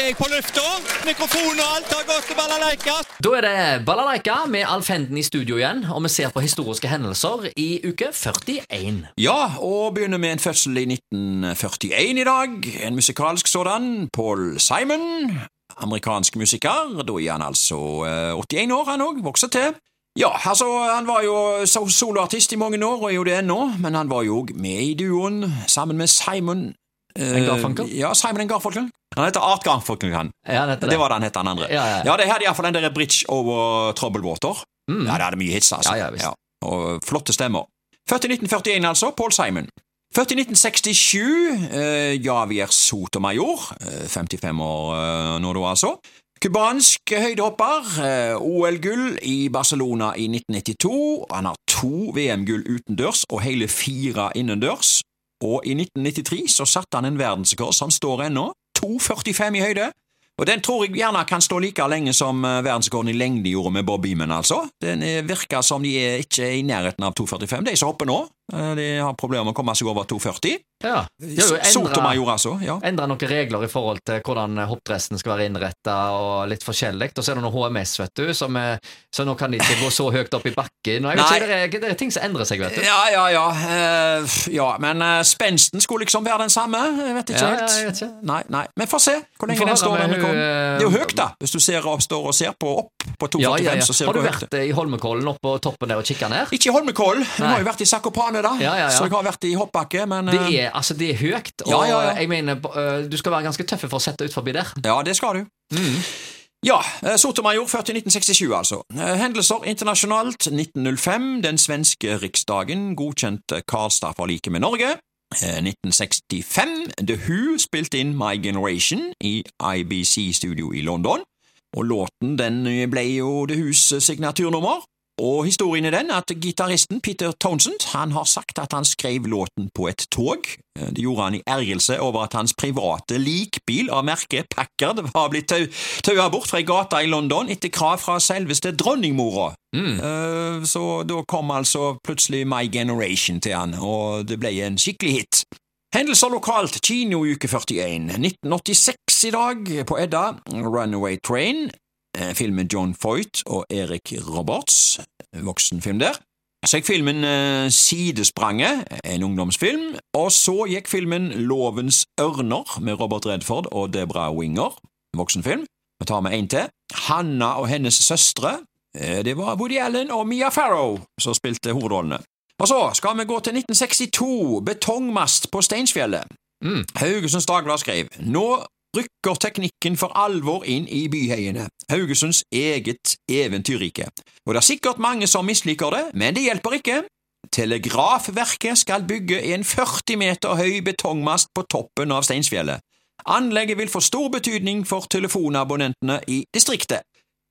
er jeg på lufta. Mikrofon og alt har gått til balalaika. Da er det Balalaika med Alf Henden i studio igjen, og vi ser på historiske hendelser i uke 41. Ja, og begynner med en fødsel i 1941 i dag. En musikalsk sådan. Paul Simon. Amerikansk musiker. Da er han altså eh, 81 år, han òg. Vokser til. Ja, altså, han var jo soloartist i mange år, og er jo det ennå, men han var jo òg med i duoen sammen med Simon eh, En Garfunkel? Ja, Simon en Garfunkel. Han heter Art Garfunkel. Ja, det, Det var det han het, han andre. Ja, ja, ja. det hadde iallfall den der Bridge over Trouble Water. Mm. Ja, det hadde mye hits, altså. Ja, ja, visst. Og flotte stemmer. Født i 1941, altså. Paul Simon. Født i 1967. Eh, Javier Sotomayor. Eh, 55 år eh, nå, da, altså. Cubansk høydehopper. Eh, OL-gull i Barcelona i 1992. Han har to VM-gull utendørs og hele fire innendørs. Og i 1993 så satte han en verdensrekord som står ennå. 2,45 i høyde. Og den tror jeg gjerne kan stå like lenge som eh, verdensrekorden i lengde gjorde med Bob Beaman, altså. Den eh, virker som de er ikke i nærheten av 2,45. De som hopper nå, de har problemer med å komme seg over 2,40. Ja. Sotomajor, altså. Ja. endra noen regler i forhold til hvordan hoppdressen skal være innretta, og litt forskjellig. Og så er det noe HMS, vet du, som er, så nå kan de ikke gå så høyt opp i bakken. Og jeg vet Nei. ikke, det, er, det ting som endrer seg, vet du. Ja, ja, ja. Uh, ja men uh, spensten skulle liksom være den samme. Jeg vet ikke Ja, helt. ja, jeg vet ikke. Nei, nei. Men få se hvor lenge får den står. Eh, Det er jo høyt, da. Hvis du ser står og ser på opp på 2,45, Ja, ja, ja. så ser Har du vært høyt vært i Holmenkollen oppe på toppen der og kikka ned? Ikke i Holmenkollen. Hun har jo vært i Sakopane, da. Ja, ja, ja. Så jeg har vært i hoppbakke, men Det eh, er, altså, det er høyt, og Ja, ja, ja. jeg mener øh, du skal være ganske tøffe for å sette ut forbi der. Ja, det skal du. Mm. Ja, Sotomajor Sotomayor, født i 1967, altså. Eh, Hendelser internasjonalt. 1905. Den svenske riksdagen godkjente Karlstad-forliket med Norge. Eh, 1965. The Who spilte inn My Generation i IBC-studio i London. Og låten den ble jo The Hus signaturnummer. Og historien er den at gitaristen Peter Townsend han har sagt at han skrev låten på et tog. Det gjorde han i ergrelse over at hans private likbil av merket Packard var blitt tau taua bort fra ei gate i London etter krav fra selveste dronningmora. Mm. Eh, Så da kom altså plutselig My Generation til han, og det ble en skikkelig hit. Hendelser lokalt, kinouke 41, 1986 i dag, på Edda, Runaway Train, eh, filmen John Foyt og Erik Roberts, voksenfilm der. Så gikk filmen eh, Sidespranget, en ungdomsfilm, og så gikk filmen Lovens ørner med Robert Redford og Debra Winger, voksenfilm. Vi tar med en til. Hanna og hennes søstre. Eh, Det var Woody Allen og Mia Farrow som spilte hovedrollene. Og så skal vi gå til 1962, betongmast på Steinsfjellet. Mm. Haugesunds Dagblad skrev Nå rykker teknikken for alvor inn i byheiene, Haugesunds eget eventyrrike. Og det er sikkert mange som misliker det, men det hjelper ikke. Telegrafverket skal bygge en 40 meter høy betongmast på toppen av Steinsfjellet. Anlegget vil få stor betydning for telefonabonnentene i distriktet.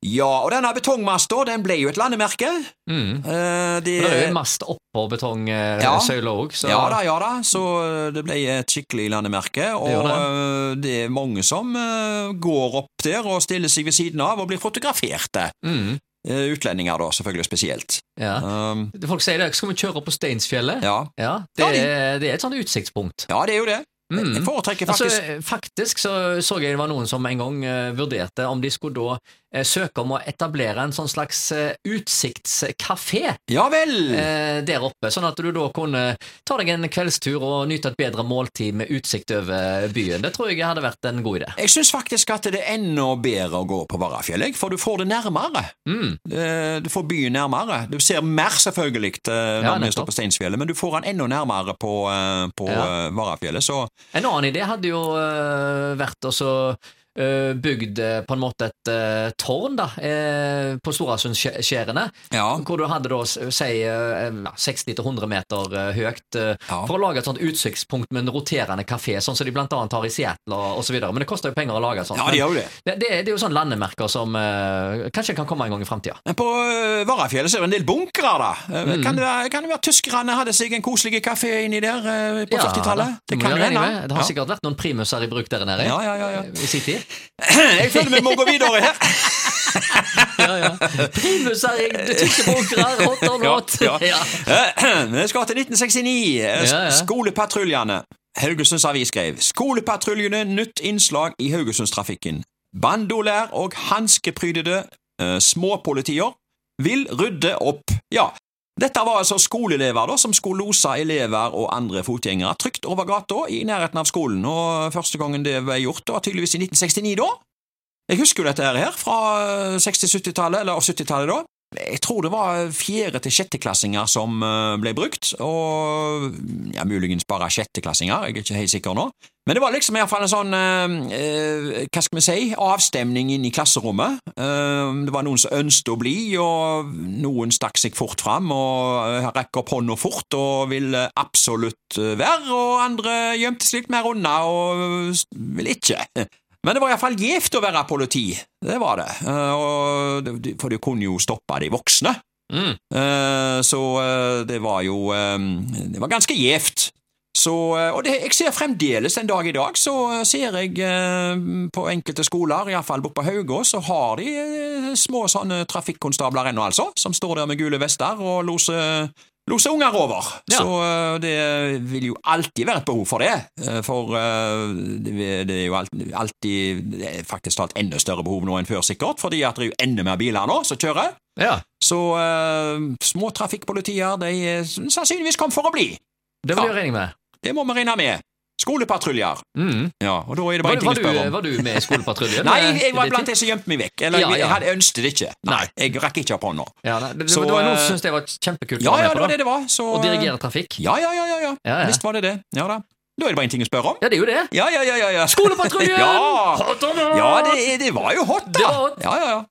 Ja, og denne betongmasta den ble jo et landemerke. Mm. Eh, det, Og det er jo en mast oppå Ja. betongsøyla òg, så Ja da, ja da, så eh, det ble et skikkelig landemerke, og det. det. det er mange som eh, går opp der og stiller seg ved siden av og blir fotograferte. mm. Eh, Utlendinger da, selvfølgelig spesielt. ja. Um, Folk sier det, skal vi kjøre opp på Steinsfjellet? ja. Ja, det, Ja, de- er, det er et sånt utsiktspunkt. ja, det er jo det. Mm. Jeg foretrekker faktisk Altså, faktisk så så jeg det var noen som en gang uh, vurderte om de skulle da eh, søke om å etablere en sånn slags uh, utsiktskafé Ja eh, der oppe, sånn at du da kunne ta deg en kveldstur og nyte et bedre måltid med utsikt over byen. Det tror jeg hadde vært en god idé. Jeg syns faktisk at det er enda bedre å gå på Varafjell, for du får det nærmere. Mm. Eh, Du får byen nærmere. Du ser mer, selvfølgelig, eh, Ja, når vi står på Steinsfjellet, men du får den enda nærmere på, eh, på Ja. eh, Varafjellet, så En annen idé hadde jo eh, vært å eh, bygd eh, på en måte et eh, tårn da, eh, på Storasundskjærene, ja. hvor du hadde da si eh, 60-100 meter eh, høyt, eh, Ja. for å lage et sånt utsiktspunkt med en roterende kafé, sånn som de annet har i Seattle videre. Men det koster jo penger å lage sånt. Ja, de gjør det. det, det, det er jo sånne landemerker som eh, kanskje kan komme en gang i framtida. På Varafjellet så er det en del bunkere, da. Eh, Mm. Kan, det være, kan det være tyskerne hadde seg en koselig kafé inni der eh, på Ja, 40-tallet? Det, Det kan hende. Det har Ja. sikkert vært noen primuser i bruk der nede Ja, ja, ja, ja. eh, i sin tid. Jeg føler vi må gå videre her. Ja, ja. Primuser i det tyske bunkere, hot or not. Ja, ja. Eh, Vi skal til 1969. Eh. Skolepatruljene. Haugesunds Avis skrev Skolepatruljene nytt innslag i Haugesundstrafikken. Bandolær og hanskeprydede uh, småpolitier vil rydde opp. Ja, dette var altså skoleelever da, som skulle lose elever og andre fotgjengere trygt over gata i nærheten av skolen, og første gangen det ble gjort, var tydeligvis i 1969 da. Jeg husker jo dette her fra 60-70-tallet, eller 70-tallet da. Jeg tror det var fjerde- til sjetteklassinger som eh, ble brukt, og ja, muligens bare sjetteklassinger, jeg er ikke helt sikker nå. Men det var liksom i hvert fall en sånn, eh, eh, hva skal vi si, avstemning inn i klasserommet. Eh, det var noen som ønsket å bli, og noen stakk seg fort fram og rakk opp hånda fort og ville absolutt eh, være, og andre gjemte seg litt mer unna og ville ikke. Men det var iallfall gjevt å være politi, det var det, Eh, for du kunne jo stoppe de voksne. Mm. Eh, Så eh, det var jo Det var ganske gjevt. Så, og det, jeg ser fremdeles en dag i dag, så ser jeg eh, på enkelte skoler, iallfall borte på Haugås, så har de eh, små sånne trafikkonstabler ennå, altså, som står der med gule vester og loser, loser unger over. Ja. Så eh, det vil jo alltid være et behov for det, eh, for eh, det, er jo alltid faktisk talt enda større behov nå enn før, sikkert, fordi at det er jo enda mer biler nå som kjører. Ja, Så små trafikkpolitier de er sannsynligvis kom for å bli. det vil jeg regne med. Det må vi regne med. Skolepatruljer. Mm. Ja, og da er det bare en ting å spørre om. var du med i skolepatruljen? Nei, Eh, jeg var blant de som gjemte meg vekk. Eller Ja, ja. jeg hadde ønsket det ikke. Nei, jeg rakk ikke opp hånda. Ja, nei, det, Så, det var noe eh, som syntes det var kjempekult Ja, ja, det var det det var. Så, Å dirigere trafikk. Ja, ja, ja, ja, ja. Ja, ja. Visst var det det. Ja da. Da er det bare en ting å spørre om. Ja, det er jo det. Ja, ja, ja, ja. ja. Skolepatruljen! ja. Ja, det, det var jo hot, da. Det var hot. Ja, ja, ja.